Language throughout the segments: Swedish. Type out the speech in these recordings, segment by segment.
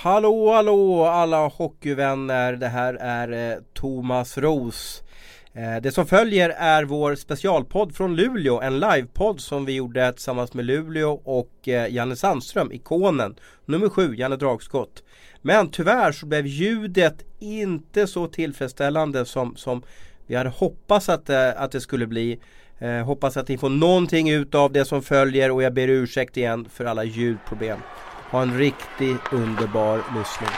Hallå, hallå alla hockeyvänner. Det här är eh, Thomas Ros. Eh, det som följer är vår specialpodd från Luleå. En livepodd som vi gjorde tillsammans med Luleå och eh, Janne Sandström, ikonen. Nummer sju, Janne Dragskott. Men tyvärr så blev ljudet inte så tillfredsställande som, som vi hade hoppats att, eh, att det skulle bli. Eh, hoppas att ni får någonting ut av det som följer och jag ber ursäkt igen för alla ljudproblem. Ha en riktigt underbar lyssning.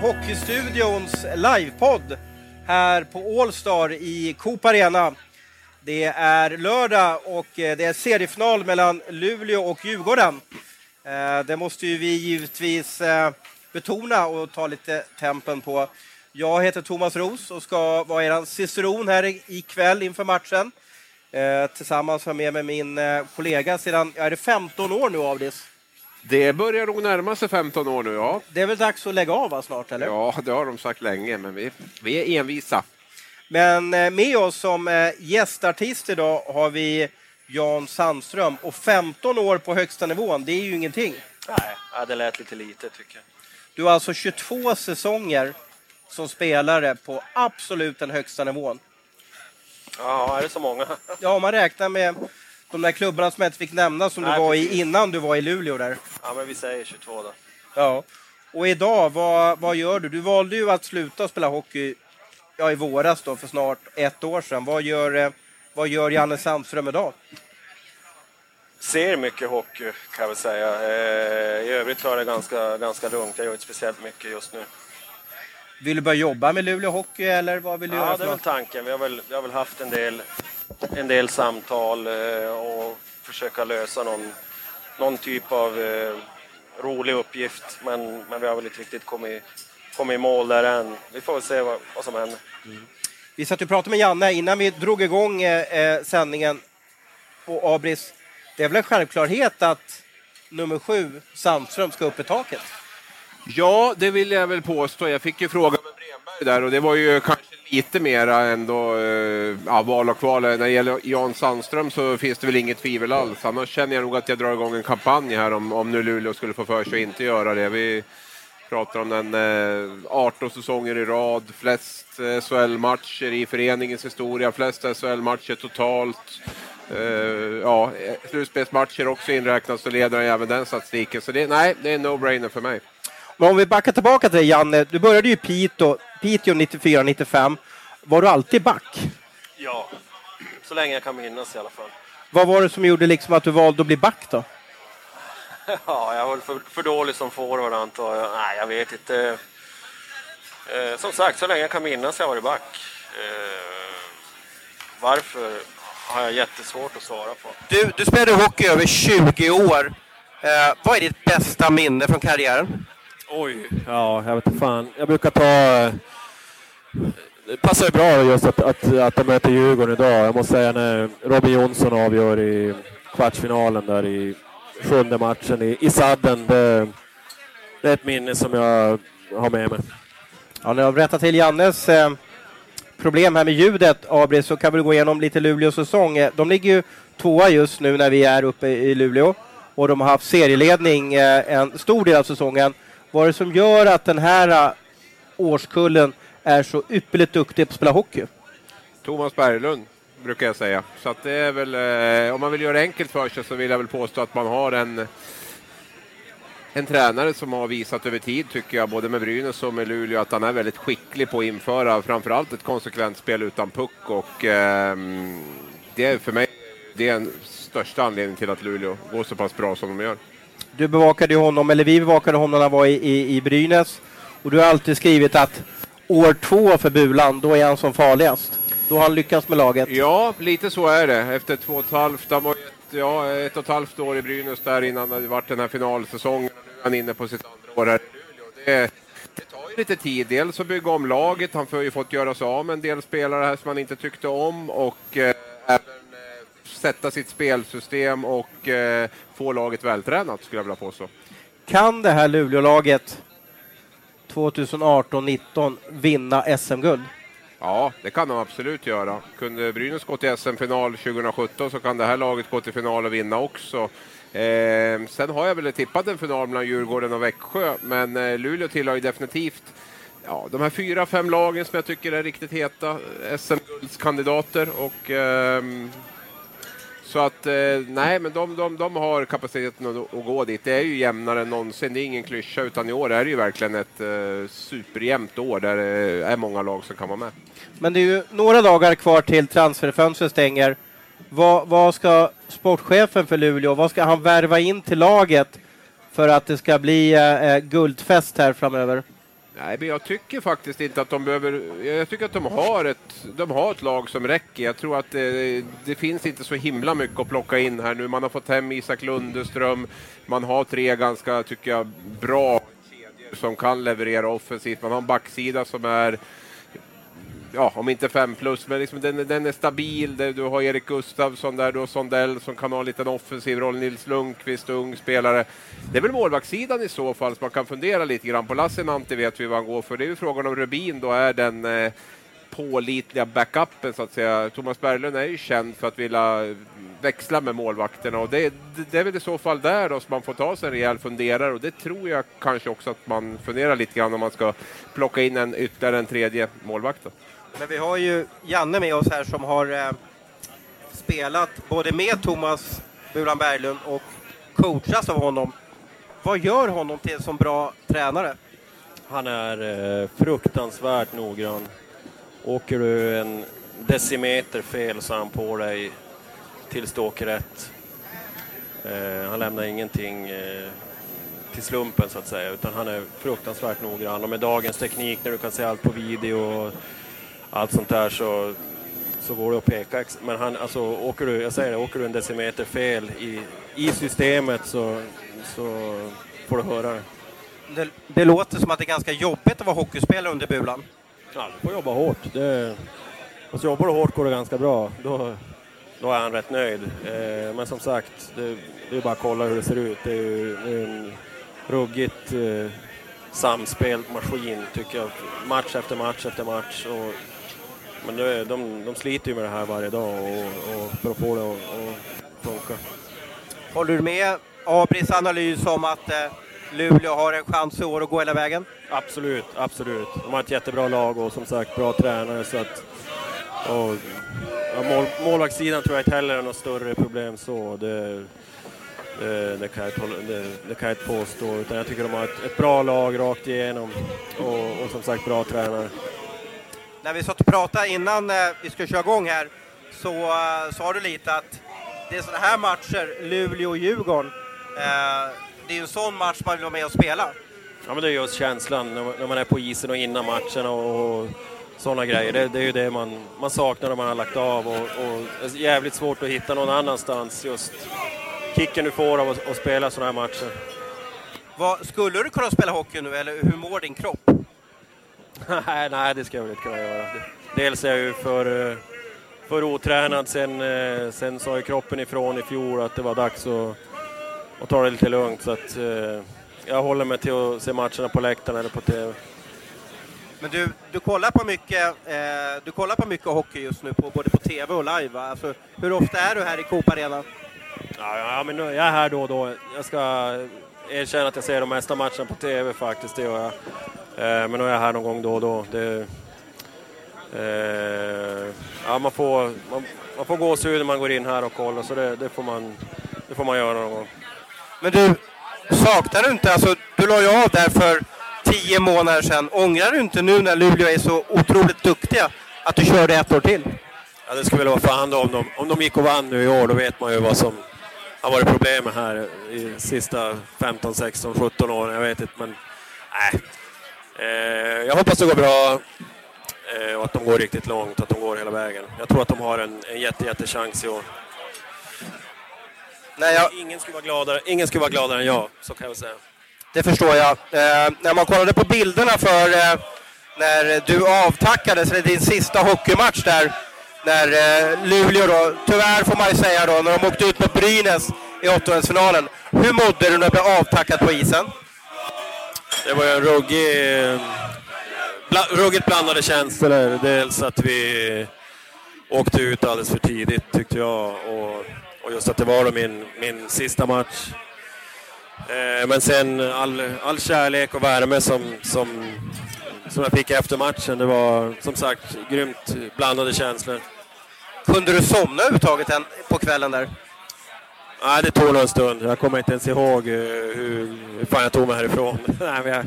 Hockeystudions livepodd här på Allstar i Coop Arena. Det är lördag och eh, det är seriefinal mellan Luleå och Djurgården. Eh, det måste ju vi givetvis eh, betona och ta lite tempen på. Jag heter Thomas Ros och ska vara er ciceron här ikväll inför matchen. Tillsammans med mig min kollega sedan, är det 15 år nu Avdis? Det börjar nog närma sig 15 år nu, ja. Det är väl dags att lägga av va, snart, eller? Ja, det har de sagt länge, men vi, vi är envisa. Men med oss som gästartist idag har vi Jan Sandström. Och 15 år på högsta nivån, det är ju ingenting. Nej, det lät lite lite tycker jag. Du har alltså 22 säsonger som spelare på absolut den högsta nivån. Ja, är det så många? Ja, om man räknar med de där klubbarna som jag inte fick nämna som Nej, du var precis. i innan du var i Luleå där. Ja, men vi säger 22 då. Ja. Och idag, vad, vad gör du? Du valde ju att sluta spela hockey ja, i våras då, för snart ett år sedan. Vad gör, eh, vad gör Janne Sandström idag? Ser mycket hockey kan jag väl säga. Eh, I övrigt tar det ganska, ganska lugnt. Jag gör inte speciellt mycket just nu. Vill du börja jobba med Luleå Hockey eller vad vill du ja, göra? Ja, det är väl tanken. Vi har väl, vi har väl haft en del, en del samtal eh, och försöka lösa någon, någon typ av eh, rolig uppgift. Men, men vi har väl inte riktigt kommit, kommit i mål där än. Vi får väl se vad, vad som händer. Mm. Vi satt och pratade med Janne innan vi drog igång eh, eh, sändningen på Abris. Det är väl en självklarhet att nummer sju, Sandström, ska upp i taket? Ja, det vill jag väl påstå. Jag fick ju fråga med Bremberg där och det var ju kanske lite mera ändå eh, ja, val och kval. När det gäller Jan Sandström så finns det väl inget tvivel alls. Annars känner jag nog att jag drar igång en kampanj här om, om nu Luleå skulle få för sig att inte göra det. Vi, pratar om den eh, 18 säsonger i rad, flest eh, SHL-matcher i föreningens historia, flest SHL-matcher totalt. Uh, ja, slutspelsmatcher också inräknas så leder han även den statistiken. Så det, nej, det är en no-brainer för mig. Men om vi backar tillbaka till dig Janne, du började ju i Piteå, Piteå 94-95. Var du alltid back? Ja, så länge jag kan minnas i alla fall. Vad var det som gjorde liksom att du valde att bli back då? Ja, jag var för, för dålig som forward antar jag. Nej, jag vet inte. Eh, som sagt, så länge jag kan minnas har jag varit back. Eh, varför har jag jättesvårt att svara på. Du, du spelade hockey över 20 år. Eh, vad är ditt bästa minne från karriären? Oj, ja, jag vet inte fan. Jag brukar ta... Eh, det passar ju bra just att, att, att de möter Djurgården idag. Jag måste säga när Robin Jonsson avgör i kvartsfinalen där i sjunde matchen i, i sadden. Det, det, är ett minne som jag har med mig. Ja, när jag berättar till Jannes eh, problem här med ljudet, Abri, så kan vi gå igenom lite Luleås säsong. Eh, de ligger ju tvåa just nu när vi är uppe i Luleå och de har haft serieledning eh, en stor del av säsongen. Vad är det som gör att den här äh, årskullen är så ypperligt duktig på att spela hockey? Thomas Berglund brukar jag säga. Så att det är väl, eh, om man vill göra det enkelt för sig så vill jag väl påstå att man har en en tränare som har visat över tid, tycker jag, både med Brynäs och med Luleå, att han är väldigt skicklig på att införa framförallt ett konsekvent spel utan puck. Och, eh, det är för mig det är den största anledningen till att Luleå går så pass bra som de gör. Du bevakade honom, eller vi bevakade honom när han var i, i, i Brynäs. Och du har alltid skrivit att år två för Bulan, då är han som farligast. Då har han lyckats med laget. Ja, lite så är det. Efter två och ett halvt, han var ett, ja, ett och ett halvt år i Brynäs där innan det varit den här finalsäsongen. Nu är han inne på sitt andra år här i Luleå. Det, det tar ju lite tid. Dels att bygga om laget. Han har ju fått göra sig av med en del spelare här som han inte tyckte om. Och eh, även sätta sitt spelsystem och eh, få laget vältränat skulle jag vilja påstå. Kan det här Luleålaget 2018-19 vinna SM-guld? Ja, det kan de absolut göra. Kunde Brynäs gå till SM-final 2017 så kan det här laget gå till final och vinna också. Eh, sen har jag väl tippat en final mellan Djurgården och Växjö, men eh, Luleå tillhör ju definitivt ja, de här fyra, fem lagen som jag tycker är riktigt heta SM-guldskandidater. Och, eh, så att, eh, nej, men de, de, de har kapaciteten att, att, gå dit. Det är ju jämnare än någonsin. Det är ingen klyscha, utan i år är det ju verkligen ett eh, superjämnt år där det är många lag som kan vara med. Men det är ju några dagar kvar till transferfönstret stänger. Vad, vad ska sportchefen för Luleå, vad ska han värva in till laget för att det ska bli eh, eh guldfest här framöver? Nej, men jag tycker faktiskt inte att de behöver... Jag tycker att de har ett, de har ett lag som räcker. Jag tror att det, det finns inte så himla mycket att plocka in här nu. Man har fått hem Isak Lundeström. Man har tre ganska, tycker jag, bra kedjor som kan leverera offensivt. Man har en backsida som är ja, om inte fem plus, men liksom den, den är stabil. Du har Erik Gustafsson där, du har Sondell som kan ha en liten offensiv roll, Nils Lundqvist, ung spelare. Det är väl målvaktssidan i så fall som man kan fundera lite grann på. Lassinantti vet vi vad han går för. Det är ju frågan om Rubin då är den eh, pålitliga backupen så att säga. Thomas Berglund är ju känd för att vilja växla med målvakterna och det, det är väl i så fall där då som man får ta sig en rejäl funderare och det tror jag kanske också att man funderar lite grann om man ska plocka in en ytterligare en tredje målvakt. Då. Men vi har ju Janne med oss här som har eh, spelat både med Thomas Bulan Berglund och coachas av honom. Vad gör honom till en bra tränare? Han är eh, fruktansvärt noggrann. Åker du en decimeter fel så är han på dig tills du åker rätt. Eh, han lämnar ingenting eh, till slumpen så att säga, utan han är fruktansvärt noggrann. Och med dagens teknik när du kan se allt på video och allt sånt där så, så går det att peka. Men han, alltså, åker du, jag säger det, åker du en decimeter fel i, i systemet så, så får du höra det. det. Det låter som att det är ganska jobbigt att vara hockeyspelare under bulan. Ja, du får jobba hårt. Det, och så jobbar du hårt går det ganska bra. Då, då är han rätt nöjd. Eh, men som sagt, det, det, är bara att kolla hur det ser ut. Det är ju en ruggigt eh, samspelt maskin tycker jag. Match efter match efter match. Och, men det, de, de sliter ju med det här varje dag och, och för att få det att funka. Håller du med Abris analys om att eh, Luleå har en chans i år att gå hela vägen? Absolut, absolut. De har ett jättebra lag och som sagt bra tränare. Så att, och, ja, mål, målvaktssidan tror jag inte heller är något större problem så. Det, det, det, kan jag, det, det, kan jag inte påstå, utan jag tycker de har ett, ett bra lag rakt igenom och, och, som sagt bra tränare. När vi satt och pratade innan eh, vi ska köra igång här så uh, sa du lite att det är sådana här matcher, Luleå och Djurgården, uh, det är ju en sån match man vill vara med och spela. Ja men det är just känslan när man är på isen och innan matchen och, och sådana grejer. Det, det, är ju det man, man saknar när man har lagt av och, och det är jävligt svårt att hitta någon annanstans just kicken du får av att, att spela sådana här matcher. Vad, skulle du kunna spela hockey nu eller hur mår din kropp? nej, nej, det ska jag väl inte kunna göra. Dels är jag ju för, för otränad, sen, eh, sen sa ju kroppen ifrån i fjol att det var dags att, att ta det lite lugnt. Så att, eh, jag håller mig till att se matcherna på läktaren eller på TV. Men du, du kollar på mycket, eh, du kollar på mycket hockey just nu, på, både på TV och live va? Alltså, hur ofta är du här i Coop Arena? Ja, ja, men jag är här då och då. Jag ska erkänna att jag ser de mesta matcherna på TV faktiskt, det gör jag. Eh, men nu är jag här någon gång då och då. Det, eh, ja, man, får, man, man får gåshud när man går in här och kollar, så det, det, får man, det får man göra någon gång. Men du, saknar du inte, alltså du la ju av där för tio månader sedan. Ångrar du inte nu när Luleå är så otroligt duktiga att du körde ett år till? Ja, det skulle väl vara fan om de, om de gick och vann nu i år, då vet man ju vad som har varit problemet här i sista 15, 16, 17 åren. Jag vet inte, men nej. Eh, jag hoppas det går bra eh, och att de går riktigt långt, att de går hela vägen. Jag tror att de har en, en jätte, jättechans i år. Nej, jag... ingen, skulle vara gladare, ingen skulle vara gladare än jag, så kan jag säga. Det förstår jag. Eh, när man kollade på bilderna för eh, när du avtackades, eller din sista hockeymatch där, när eh, Luleå då, tyvärr får man ju säga då, när de åkte ut mot Brynäs i åttondelsfinalen. Hur mådde du när du blev avtackad på isen? Det var ju en ruggig, bla, ruggigt blandade känslor. Dels att vi åkte ut alldeles för tidigt tyckte jag och, och just att det var min, min sista match. Eh, men sen all, all kärlek och värme som, som, som jag fick efter matchen, det var som sagt grymt blandade känslor. Kunde du somna överhuvudtaget på kvällen där? Nej, det tog nog en stund. Jag kommer inte ens ihåg eh, hur, hur fan jag tog mig härifrån. Nej, men jag,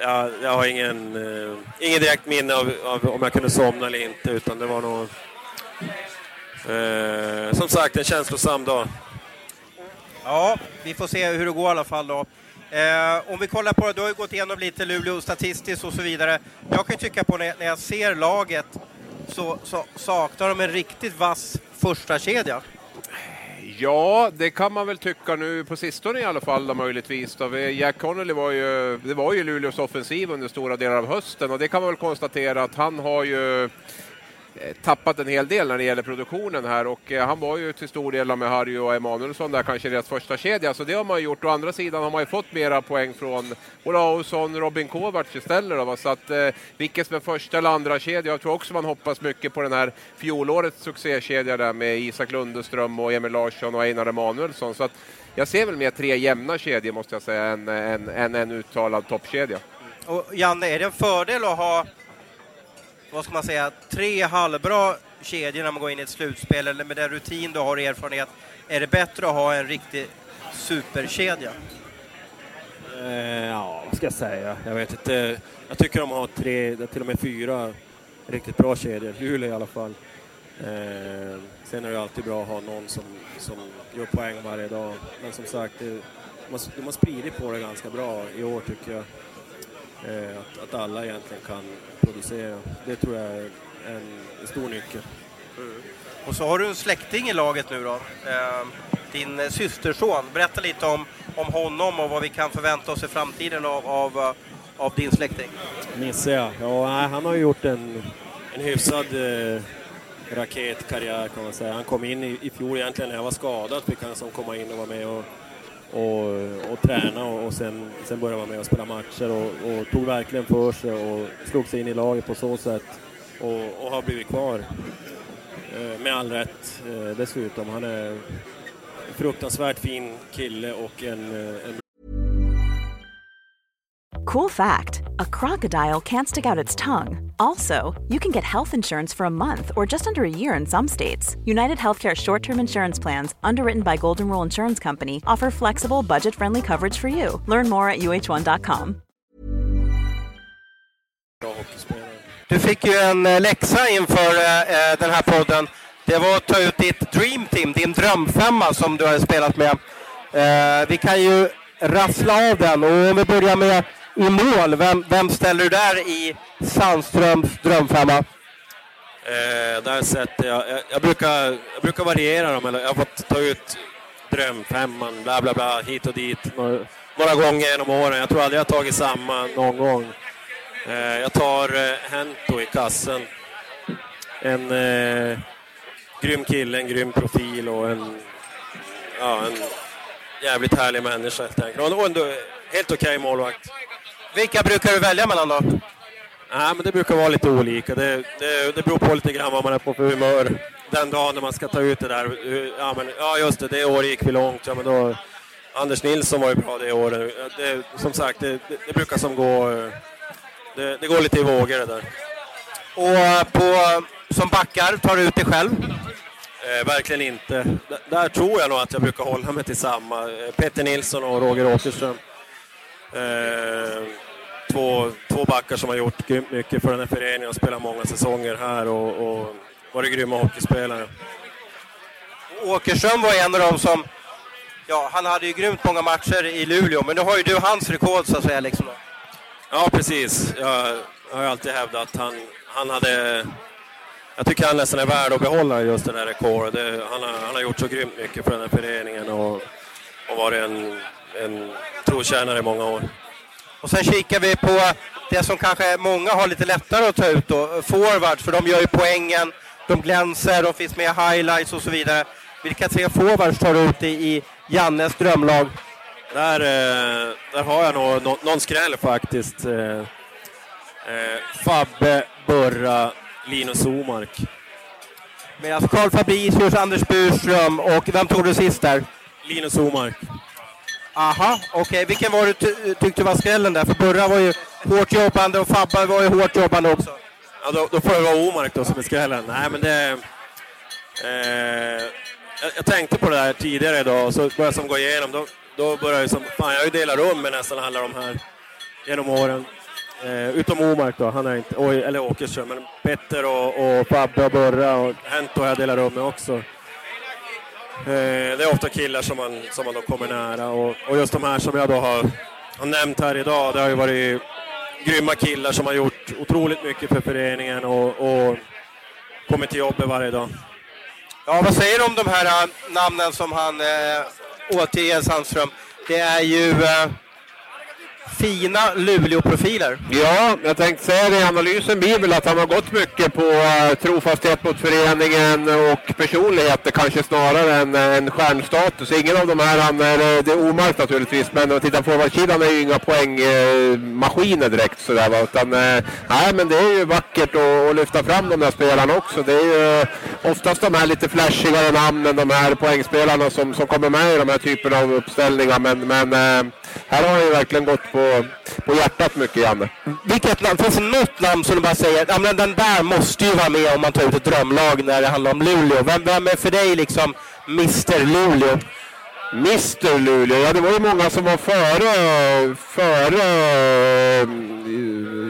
jag, jag har ingen, eh, ingen direkt minne av, av, om jag kunde somna eller inte, utan det var nog... Eh, som sagt, en känslosam dag. Ja, vi får se hur det går i alla fall då. Eh, om vi kollar på det, du har ju gått igenom lite Luleå statistiskt och så vidare. Jag kan ju tycka på när, när jag ser laget så, så saknar de en riktigt vass första kedja. Ja, det kan man väl tycka nu på sistone i alla fall då, möjligtvis. Då. Jack Connolly var ju, det var ju Luleås offensiv under stora delar av hösten och det kan man väl konstatera att han har ju Eh, tappat en hel del när det gäller produktionen här och eh, han var ju till stor del med Harry och Emanuelsson där kanske deras första kedja så det har man gjort. Å andra sidan har man ju fått mera poäng från Olausson, Robin Kovacs istället då, så att eh, vilket som är första eller andra kedja. Jag tror också man hoppas mycket på den här fjolårets succékedja där med Isak Lundeström och Emil Larsson och Einar Emanuelsson så att jag ser väl mer tre jämna kedjor måste jag säga än en, en, en uttalad toppkedja. Och Janne, är det en fördel att ha vad ska man säga, tre halvbra kedjor när man går in i ett slutspel, eller med den rutin du har och erfarenhet, är det bättre att ha en riktig superkedja? Eh, ja, vad ska jag säga? Jag vet inte. Jag tycker de har tre, till och med fyra riktigt bra kedjor. Luleå i alla fall. Eh, sen är det alltid bra att ha någon som, som gör poäng varje dag. Men som sagt, det, de har spridit på det ganska bra i år tycker jag. Eh, att, att alla egentligen kan producera. Det tror jag är en, en stor nyckel. Mm. Och så har du en släkting i laget nu då. Eh, din systerson. Berätta lite om, om honom och vad vi kan förvänta oss i framtiden av, av, eh, av din släkting. Nisse ja. ja han har gjort en, en hyfsad eh, raketkarriär kan man säga. Han kom in i, i fjol egentligen när jag var skadad, fick han som komma in och vara med och och, och träna och, och sen, sen började vara med och spela matcher och, och, tog verkligen för sig och slog sig in i laget på så sätt och, och har blivit kvar. Eh, med all rätt eh, dessutom. Han är en fruktansvärt fin kille och en, eh, en Cool fact a crocodile can't stick out its tongue. Also, you can get health insurance for a month or just under a year in some states. United Healthcare short term insurance plans, underwritten by Golden Rule Insurance Company, offer flexible, budget friendly coverage for you. Learn more at uh1.com. Du fick ju en eh, läxa inför äh, den här podden. Det var att ta ut ditt Dream Team, din drömfemma som du har spelat med. Äh, vi kan ju rassla av den och om vi börjar med i mål, vem, vem ställer du där i Sandströms drömfemma? Eh, där sätter jag, jag, jag, brukar, jag brukar variera dem, eller jag har fått ta ut drömfemman, bla bla bla, hit och dit, några, några gånger genom åren. Jag tror aldrig jag har tagit samma någon gång. Eh, jag tar eh, Hento i kassen. En eh, grym kille, en grym profil och en, ja, en jävligt härlig människa helt enkelt. Och en helt okej okay målvakt. Vilka brukar du välja mellan då? Nej, men det brukar vara lite olika. Det, det, det beror på lite grann vad man är på för humör den dagen när man ska ta ut det där. Ja, men, ja just det, det året gick vi långt. Ja, men då, Anders Nilsson var ju bra det året. Det, som sagt, det, det, brukar som gå... Det, det går lite i vågor det där. Och på, som backar, tar du ut dig själv? Eh, verkligen inte. D där tror jag nog att jag brukar hålla mig till samma. Eh, Peter Nilsson och Roger Åkerström. Eh, två, två backar som har gjort mycket för den här föreningen och spelat många säsonger här och, och varit grymma hockeyspelare. Åkerström var en av dem som, ja han hade ju grymt många matcher i Luleå, men nu har ju du hans rekord så att säga. Liksom. Ja precis, jag, har alltid hävdat att han, han hade jag tycker han nästan är värd att behålla just den här rekordet. Han har, han har gjort så grymt mycket för den här föreningen och, och varit en, en trotjänare i många år. Och sen kikar vi på det som kanske många har lite lättare att ta ut då, forwards, för de gör ju poängen, de glänser, de finns med highlights och så vidare. Vilka tre forwards tar du ut i, i Jannes drömlag? Där, eh, där har jag nog någon skräll faktiskt. Eh, Eh, Fabbe, Burra, Linus Omark. Medan Carl Fabricius, Anders Burström och vem tog du sist där? Linus Omark. Aha, okej. Vilken var du ty tyckte var skrällen där? För Burra var ju hårt jobbande och Fabbe var ju hårt jobbande också. Ja, då, då får det vara Omark då som är skrällen. Nej, men det... Eh, jag, jag tänkte på det där tidigare idag och så började jag som gå igenom. Då, då började jag som... Fan, jag har ju delat rum med nästan alla de här genom åren. Eh, utom Omark då, han är inte... Oj, eller Åkerström. Men Petter och, och Fabbe och Burra och Hento har jag delat rum med också. Eh, det är ofta killar som man, som man då kommer nära och, och just de här som jag då har, har nämnt här idag, det har ju varit grymma killar som har gjort otroligt mycket för föreningen och, och kommit till jobbet varje dag. Ja, vad säger du om de här äh, namnen som han äh, eh, återger, Sandström? Det är ju eh, fina Luleå-profiler. Ja, jag tänkte säga det. Analysen blir väl att han har gått mycket på uh, trofasthet mot föreningen och personligheter kanske snarare än, eh, än stjärnstatus. Ingen av de här, han är, eh, det är omärkt naturligtvis, men om tittar på forwardsidan är ju inga poängmaskiner uh, direkt sådär va. Utan, uh, nej, men det är ju vackert att, att lyfta fram de där spelarna också. Det är ju oftast de här lite flashigare namnen, de här poängspelarna som, som kommer med i de här typerna av uppställningar. Men, men här har han ju verkligen gått på, på hjärtat mycket, Janne. Vilket namn? Finns det något namn som du bara säger, ja men den där måste ju vara med om man tar ut ett drömlag när det handlar om Luleå. Vem, vem är för dig liksom Mr Luleå? Mr Luleå, ja det var ju många som var före, före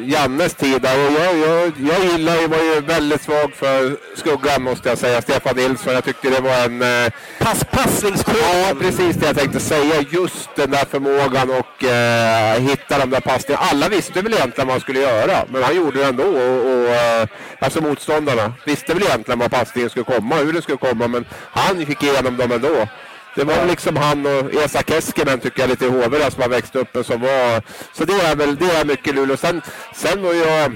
Jannes tid där. Och jag, jag, jag gillar ju, var ju väldigt svag för skuggan måste jag säga. Stefan Nilsson. Jag tyckte det var en... Eh, Pass, passningskurvan. Ja, precis det jag tänkte säga. Just den där förmågan och eh, hitta de där passningarna. Alla visste väl egentligen vad han skulle göra. Men han gjorde det ändå. Och, och, eh, alltså motståndarna visste väl egentligen vad passningen skulle komma. Hur den skulle komma. Men han fick igenom dem ändå. Det var liksom han och Esa Keskinen tycker jag lite i HV som har växt upp som var... Så det är väl det är mycket Luleå. Sen, sen var jag...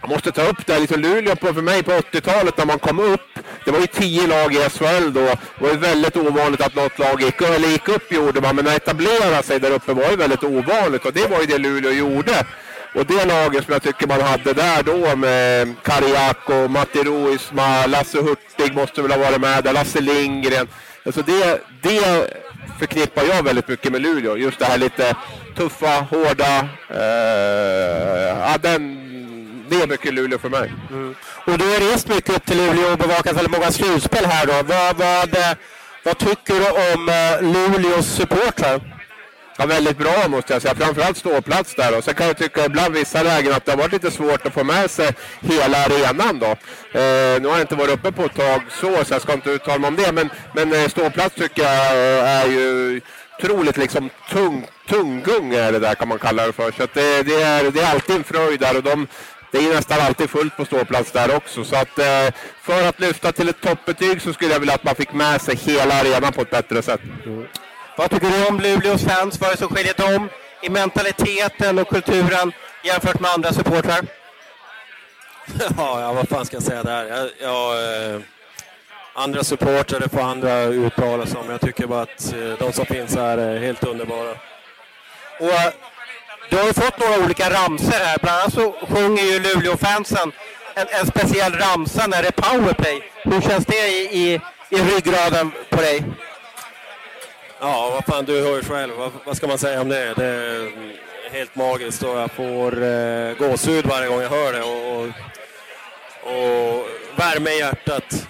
Jag måste ta upp det här, liksom Luleå på, för mig på 80-talet när man kom upp. Det var ju tio lag i SHL då. Det var ju väldigt ovanligt att något lag gick, eller gick upp gjorde man. Men att etablera sig där uppe var ju väldigt ovanligt och det var ju det Luleå gjorde. Och det laget som jag tycker man hade där då med Kariako, Matti Ruisma, Lasse Hurtig måste väl ha varit med där, Lasse Lindgren. Alltså det, det förknippar jag väldigt mycket med Luleå. Just det här lite tuffa, hårda. Eh, ja, den, det är mycket Luleå för mig. Mm. Och du har rest mycket upp till Luleå och bevakat väldigt många slutspel här då. Vad, vad, vad tycker du om eh, Luleås supportrar? Ja, väldigt bra måste jag säga. Framförallt ståplats där. Och sen kan jag tycka ibland vissa lägen att det har varit lite svårt att få med sig hela arenan då. Eh, nu har jag inte varit uppe på ett tag så, så jag ska inte uttala mig om det. Men, men eh, ståplats tycker jag eh, är ju otroligt liksom tung, tunggung är det där kan man kalla det för. Så det, det, är, det är alltid en fröjd där och de, det är nästan alltid fullt på ståplats där också. Så att eh, för att lyfta till ett toppbetyg så skulle jag vilja att man fick med sig hela arenan på ett bättre sätt. Mm. Vad tycker du om Luleås fans? Vad är det som skiljer dem i mentaliteten och kulturen jämfört med andra supportrar? ja, vad fan ska jag säga där? Jag, jag, eh, andra supportrar får andra uttala sig om. Jag tycker bara att eh, de som finns här är helt underbara. Och, eh, du har ju fått några olika ramser här. Bland annat så sjunger ju Luleå-fansen en, en, speciell ramsa när det är powerplay. Hur känns det i, i, i ryggraden på dig? Ja, vad fan, du hör ju själv. Vad, vad, ska man säga om det? Det är mm, helt magiskt och jag får eh, gåshud varje gång jag hör det och, och, värme i hjärtat.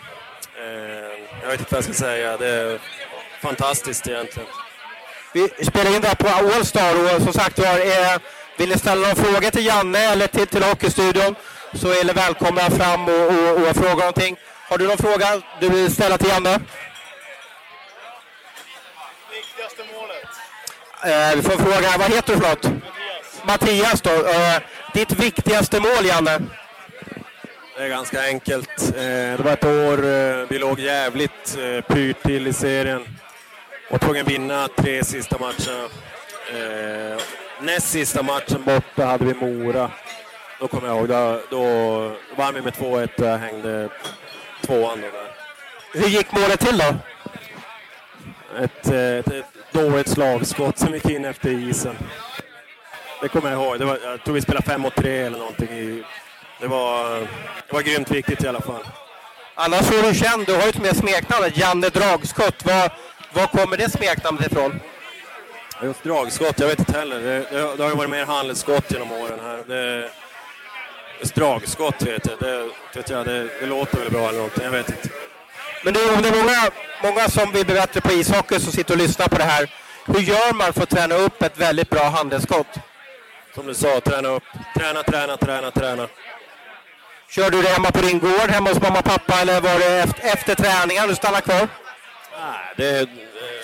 Eh, jag vet inte vad jag ska säga. Det är fantastiskt egentligen. Vi spelar in det här på Allstar och som sagt var, eh, vill ni ställa någon fråga till Janne eller till, till Hockeystudion så är ni välkomna fram och, och, och fråga någonting. Har du någon fråga du vill ställa till Janne? Eh, vi får fråga, vad heter du förlåt? Mattias. Mattias då. Eh, ditt viktigaste mål, Janne? Det är ganska enkelt. Eh, det var ett år eh, vi låg jävligt eh, pyrt till i serien och tvungen vinna tre sista matcherna. Näst sista matchen borta hade vi Mora. Då kommer jag ihåg, då, då vann vi med 2-1 och jag hängde tvåan då där. Hur gick målet till då? Ett, ett, ett dåligt slagskott som gick in efter isen. det kommer jag ihåg. Det var, jag tror vi spelade 5 mot 3 eller någonting. I, det, var, det var grymt viktigt i alla fall. Annars är du känd, du har ju ett mer smeknamnet Janne Dragskott. Var, var kommer det smeknamnet ifrån? Just dragskott, jag vet inte heller. Det, det, det har ju varit mer handledsskott genom åren här. Det, just dragskott vet jag. Det, vet jag det, det låter väl bra eller någonting, jag vet inte. Men det är, det är många, många som vill bli bättre på ishockey som sitter och lyssnar på det här. Hur gör man för att träna upp ett väldigt bra handledsskott? Som du sa, träna upp. Träna, träna, träna, träna. Kör du det hemma på din gård, hemma hos mamma och pappa eller var det efter, efter träningen du stannar kvar? Nej, det,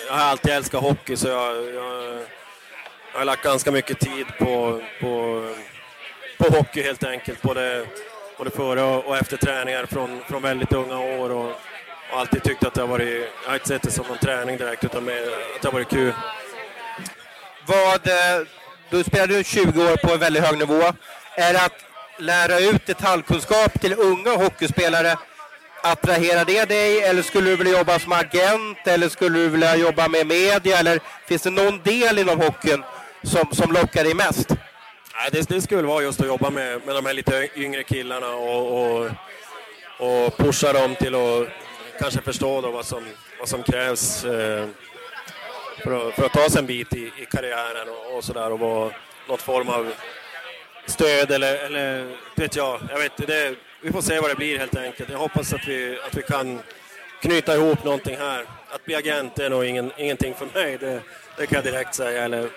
jag har alltid älskat hockey så jag, jag, jag har lagt ganska mycket tid på, på, på hockey helt enkelt. Både, både före och efter träningar från, från väldigt unga år. Och alltid tyckt att det har varit, jag har inte sett det som någon träning direkt utan mer att det har varit kul. Vad, eh, du spelade 20 år på en väldigt hög nivå. Är det att lära ut detaljkunskap till unga hockeyspelare, attraherar det dig eller skulle du vilja jobba som agent eller skulle du vilja jobba med media eller finns det någon del inom hockeyn som, som lockar dig mest? Nej, det, det skulle vara just att jobba med, med de här lite yngre killarna och, och, och pusha dem till att kanske förstå då vad, som, vad som krävs eh, för, att, för att ta sig en bit i, i karriären och, och sådär och vara något form av stöd eller, eller vet jag, jag vet det, vi får se vad det blir helt enkelt. Jag hoppas att vi, att vi kan knyta ihop någonting här. Att bli agent är nog ingen, ingenting för mig, det, det kan jag direkt säga. Eller,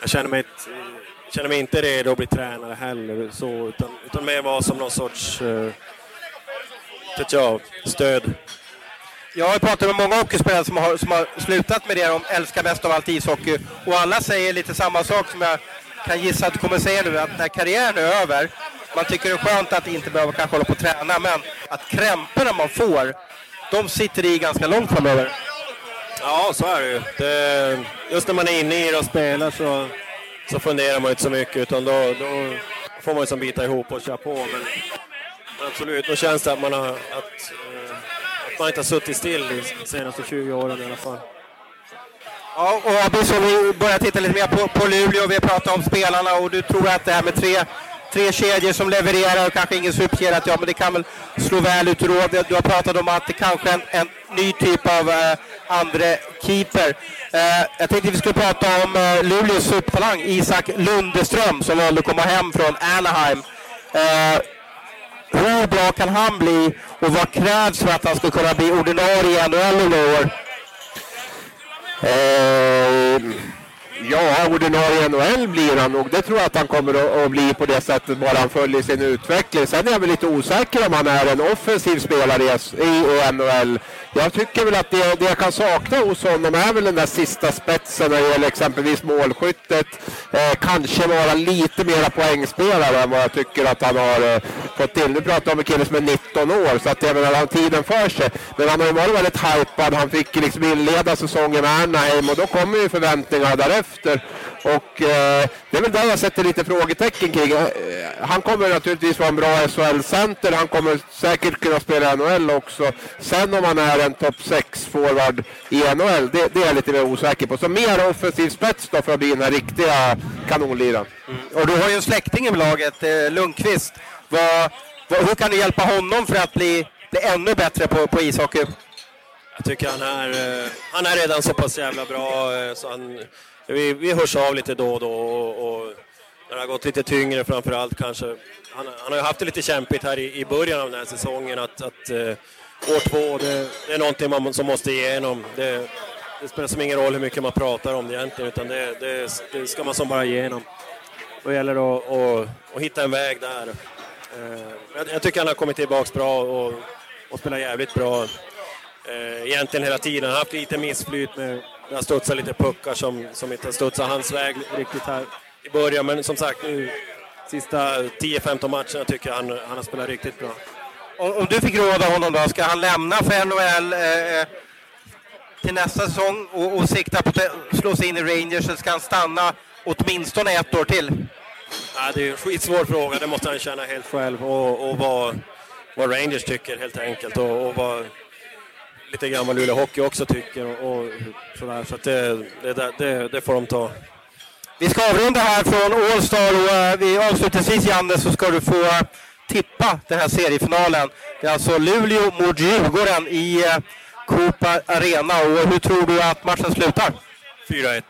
jag känner mig, känner mig inte redo att bli tränare heller, så, utan, utan mer vara som någon sorts uh, vet jag, stöd. Jag har pratat med många hockeyspelare som har, som har slutat med det de älskar mest av allt ishockey. Och alla säger lite samma sak som jag kan gissa att du kommer säga nu. Att när karriären är över, man tycker det är skönt att inte behöva kanske hålla på och träna. Men att krämporna man får, de sitter i ganska långt framöver. Ja, så är det ju. Det, just när man är inne i det och spelar så, så funderar man inte så mycket. Utan då, då får man liksom bita ihop och köra på. Men, absolut, då känns det att man har... Att, man inte har suttit still de senaste 20 åren i alla fall. Ja, och Abis, så vi börjar titta lite mer på, på Luleå. Vi har pratat om spelarna och du tror att det här med tre, tre kedjor som levererar och kanske ingen superkedja, ja men det kan väl slå väl ut i råd. Du har pratat om att det kanske är en, en ny typ av eh, andre keeper. Eh, jag tänkte vi skulle prata om eh, Luleås supertalang Isak Lundeström som valde att komma hem från Anaheim. Eh, hur bra kan han bli och vad krävs för att han ska kunna bli ordinarie i NHL i år? Eh, ja, ordinarie NHL blir han nog. Det tror jag att han kommer att bli på det sättet bara han följer sin utveckling. Sen är jag väl lite osäker om han är en offensiv spelare i NHL. Jag tycker väl att det, det jag kan sakna hos honom är väl den där sista spetsen när det gäller exempelvis målskyttet. Eh, kanske vara lite mera poängspelare än vad jag tycker att han har eh, fått till. Nu pratar jag om en kille som är 19 år så att jag menar, han har tiden för sig. Men han har ju varit väldigt hypad. Han fick liksom inleda säsongen med Anaheim och då kommer ju förväntningarna därefter. Och eh, det är väl där jag sätter lite frågetecken kring. Eh, han kommer naturligtvis vara en bra SHL-center. Han kommer säkert kunna spela i NHL också. Sen om han är en topp 6-forward i NHL, det, det, är jag lite mer osäker på. Så mer offensiv spets då för att bli den här riktiga kanonliran. Mm. Och du har ju en släkting i laget, eh, Lundqvist. Vad, vad, hur kan du hjälpa honom för att bli, bli ännu bättre på, på ishockey? Jag tycker han är, eh, han är redan så pass jävla bra eh, så han vi, vi hörs av lite då och då och, och när det har gått lite tyngre framför allt kanske. Han, han har ju haft det lite kämpigt här i, i början av den här säsongen att, att uh, år två, det, det, är någonting man, som måste igenom. Det, det spelar som ingen roll hur mycket man pratar om det egentligen utan det, det, det ska man som bara igenom. Då gäller det att, att, att hitta en väg där. Uh, jag, jag, tycker han har kommit tillbaks bra och, och spelar jävligt bra. Uh, egentligen hela tiden. Han har haft lite missflyt med det har studsat lite puckar som, som inte har studsat hans väg riktigt här i början. Men som sagt, nu sista 10-15 matcherna tycker jag han, han har spelat riktigt bra. Om, du fick råda honom då, ska han lämna för NHL eh, eh, till nästa säsong och, och sikta på att slå sig in i Rangers, eller ska han stanna åtminstone ett år till? Ja, det är en skitsvår fråga, det måste han känna helt själv. Och, och vad, vad Rangers tycker helt enkelt. Och, och vad, lite grann vad Luleå Hockey också tycker och, och sådär. Så det, det, det, det, får de ta. Vi ska avrunda här från Allstar och eh, vi avslutningsvis Janne så ska du få eh, tippa den här seriefinalen. Det är alltså Luleå mot Djurgården i eh, Coop Arena och hur tror du att matchen slutar? 4-1.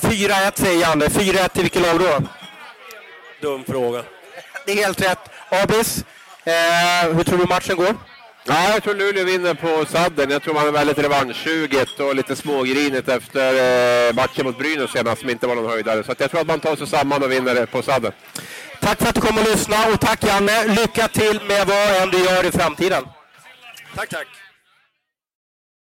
4-1 säger Janne. 4-1 till vilket lag då? Dum fråga. Det är helt rätt. Abis, eh, hur tror du matchen går? Ja, jag tror Luleå vinner på sadden. Jag tror man är väldigt revanschsuget och lite smågrinigt efter eh, matchen mot Brynäs senast som inte var någon höjdare. Så att jag tror att man tar sig samman och vinner på sadden. Tack för att du kom och lyssnade och tack Janne. Lycka till med vad än du gör i framtiden. Tack, tack.